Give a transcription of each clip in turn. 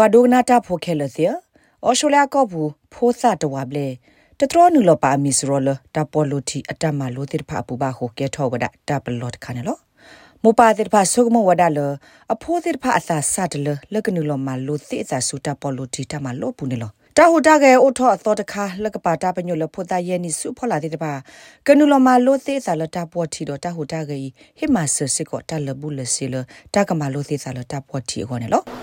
ပွာဒိုနာတာဖိုခဲလစီအော်ရှိုလျာကောဘူးဖိုးစတဝဘလေတထရနူလပါမီစရောလတာပေါ်လိုတီအတမလိုတိဖာပူပါဟိုကဲထောဝဒတာပလော့ခါနလောမူပါတိဖာဆုကမဝဒလအဖိုးတိဖာအသာစတလလကနူလမလိုတိအသာဆူတာပေါ်လိုတီတမလောပူနေလောတာဟူတာကဲအိုထောအသောတခါလကပါတာပညုလဖိုတာယဲနိစုဖောလာတိတပါကနူလမလိုတိစာလတာပေါ်တီတော့တာဟူတာကဲဟိမဆစစ်ကောတာလဘူးလစီလတာကမလိုတိစာလတာပေါ်တီခေါ်နေလော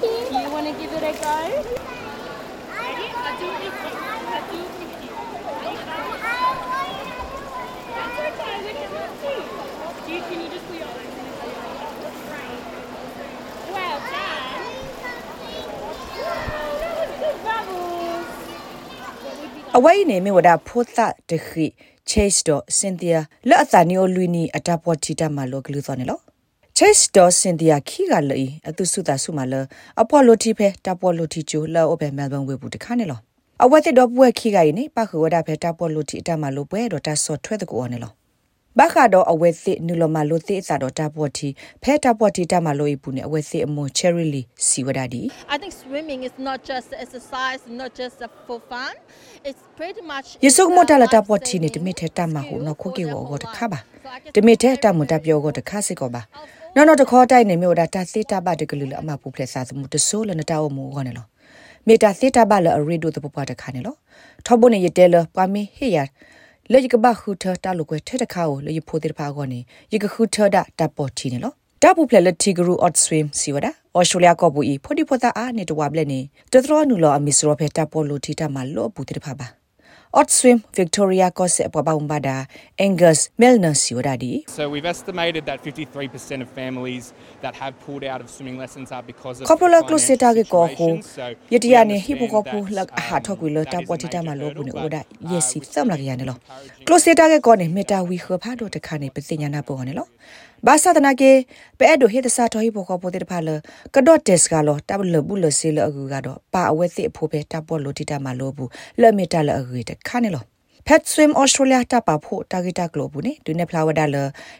Do you want to give it a go? Ready? I'll do it with you. I'll do it with you. That's okay. We can help too. Do you, can you just put your own in the Right. Well done. Oh, that was good bubbles. What would you like? အဝိုင်းနေမြဝဒဖိုသတခိချေ့စ်တော့ စင်တီယာလက်အသာနီယိုလူနီအတပေါ်တီတမလောကလူသောနေလောချေ့စ်တော့စင်တီယာခီကလေအတုစုတာဆုမလအပေါ်လိုတီဖဲတပေါ်လိုတီချိုလောအဘဲမဲလ်ဘန်ဝေဘူးတခါနေလောအဝတ်တဲ့တော့ပွဲခီကရင်နေပခဝဒဖဲတပေါ်လိုတီအတမလိုပွဲတော့တဆော့ထွဲတဲ့ကိုနေလောဘခါတော့အဝဲစစ်နူလမလိုတိအစာတော့တပေါ်တီဖဲတပေါ်တီတမလိုဤပူနေအဝဲစစ်အမွန်ချယ်ရီလီစီဝဒဒီ I think swimming is not just exercise, not just for fun. It's pretty much. ယေဆုကမတလာတပေါ် life တီနေတ saving မစ်ထဲတမဟုနော်ခုကေဝ for ဝ the တ whole ခါပါ life. So I guess တမစ်ထဲတမတပြောကိုတခါစစ်ကောပါ နော်နော်တခေါ်တိုက်နေမြို့တာတသေတဘတကလူလအမပူဖလက်စာသမှုတဆိုးလနတောက်မှုခေါနေလောမေတာသေတဘလအရီဒိုတပပတခါနေလောထောဘုန်ရတဲလပမီဟေယလေကဘခုထတာလုကွဲထဲတခါကိုလေဖိုတေဖာခေါနေယကခုထဒတပေါ်တီနေလောတပူဖလက်လက်တီဂရူအော့ဆွမ်စီဝဒအော်စတြေးလျကောပူဤဖိုဒီဖိုတာအာနေတဝဘလက်နေတထရနူလောအမီစရောဖဲတပေါ်လိုတီတမလောပူတေဖာပါ Odd Swim Victoria Kose Pabaumbada Angus Milner Siodadi So we've estimated that 53% of families that have pulled out of swimming lessons are because of Kopula Kloseta ge ko ho situations. So we Yetia ne hipo ko understand pu that, lak ha um, thok wi lo that ta is a poti ta ma major lo bu ne hurdle, oda but, yesi uh, sam lak we've ya ne lo encouraging Kloseta ge ko ne meta wi kho pha do ta kha ne pesinya na po ne lo ba sa tana ke pe do he ta sa tho hipo ko po te pha lo ka do test ga lo ta lo bu lo se lo agu ga do pa awe ti pho pe ta po lo ti ta ma lo bu le meta lo agu ta kha ne lo Pet Swim Australia တပါဖို့တာဂီတာကလိုဘူးနေဒုနေဖလာဝဒါလ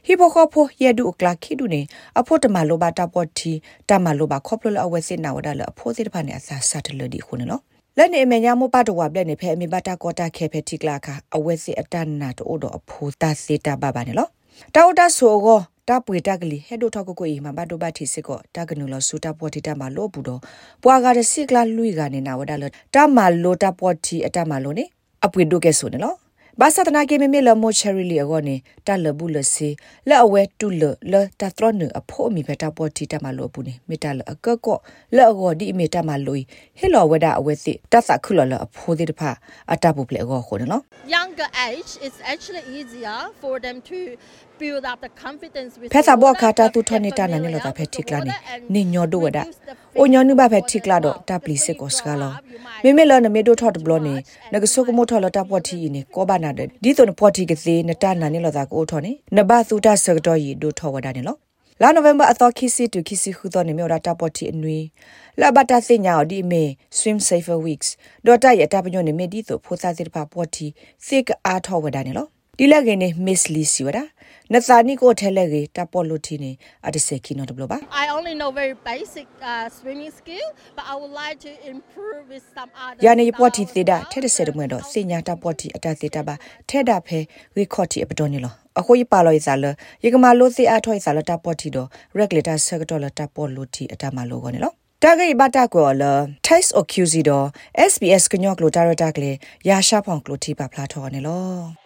ဟီပိုခေါဖိုယေဒူကလာခိဒူနေအဖို့တမလိုပါတာပေါ်တီတမလိုပါခေါပလလအဝဲစစ်နာဝဒါလအဖို့စစ်တဖာနေအစာစတ်လဒီခုနေနော်လက်နေအမေညာမပတ်တော်ဝဘလက်နေဖဲအမေဘတာကောတာခဲဖဲတိကလာခအဝဲစစ်အတန်နာတိုးတော့အဖို့တာစစ်တာပါပါနေလို့တောက်တာဆိုကို တာပွေတကလီဟဲဒိုထောက်ကိုအီမှာဘတ်တိုဘတ်တီစစ်ကောတာကနူလဆူတာပေါ်တီတာမလို့ဘူးတော့ပွာကားတဲ့စစ်ကလာလူကနေနာဝဒါလတာမလို့တာပေါ်တီအတမလို့နေအပွေဒိုကဲဆိုနေလို့ဘာသာတနာကေမေမေလမိုချယ်ရီလီအကောနေတာလဘူးလစီလက်အဝဲတူလလတထရနအဖို့မီဘတာပေါ်တီတမလို့ဘူးနေမေတလအကကောလက်အကောဒီမေတမလို့ဟေလောဝဒအဝဲစီတသခုလလအဖို့ဒီတဖအတပုပလေအကောခုနော် Younger age, it's actually easier for them to build up the confidence with ဖက်သာ the ဘော water, ခါတာ get တူထနေတနာနေလ familiar တာဖက် with တိ the ကလာနေ water and နေညောဒဝဒ reduce the အိုညောနုဘဖက် fear တိကလာတော့ of တပလီ water. စစ်ကောစကလော Before you grow up, မေ you မေ might လနမေဒိုထော့တဘလနေနကဆုကမိုထော်လတာပေါ်တီနေကောဘာနာဒဒီတုန်ပေါ်တီကစီနတနာနေလတာကိုထော်နေနဘသုတဆကတော့ရီဒိုထော်ဝဒနေလောလာနိုဝင်ဘာအသောခီစီတူခီစီခုတော့နေမြော်တာပေါ်တီအနွေလာဘတာစညာဒီမေ swim safer weeks ဒေါ်တာရတာပညိုနေမေဒီဆိုဖိုစာစစ်ပါပေါ်တီစစ်ကအားထော်ဝဒနေလောဒီလက်ကနေ miss lee စီဝဒ နသာနီကိုထဲလက်ကေတပေါ်လို့တီနေအတဆေကီနော်တဘလပါ I only know very basic uh, swimming skill, but I would like to improve with some other. ယာနေပေါ်တီ styles သေးတာ as ထဲတ well. ဆဲတမွေတော့စညာတာပေါ်တီအတသေးတာပါထဲတာဖဲဝီခေါ်တီအပတော်နေလောအခုရပါလို့ရစားလရေကမာလို့စေအားထွိုက်စားလတာပေါ်တီတော့ regulator sector လတာပေါ်လို့တီအတမလို့ကောနေလောတာဂိဘတာကောလ test accuse တော့ SBS ကညော့ကလိုတာရတာကလေရာရှာဖောင်ကလိုတီပါဖလာထော်နေလော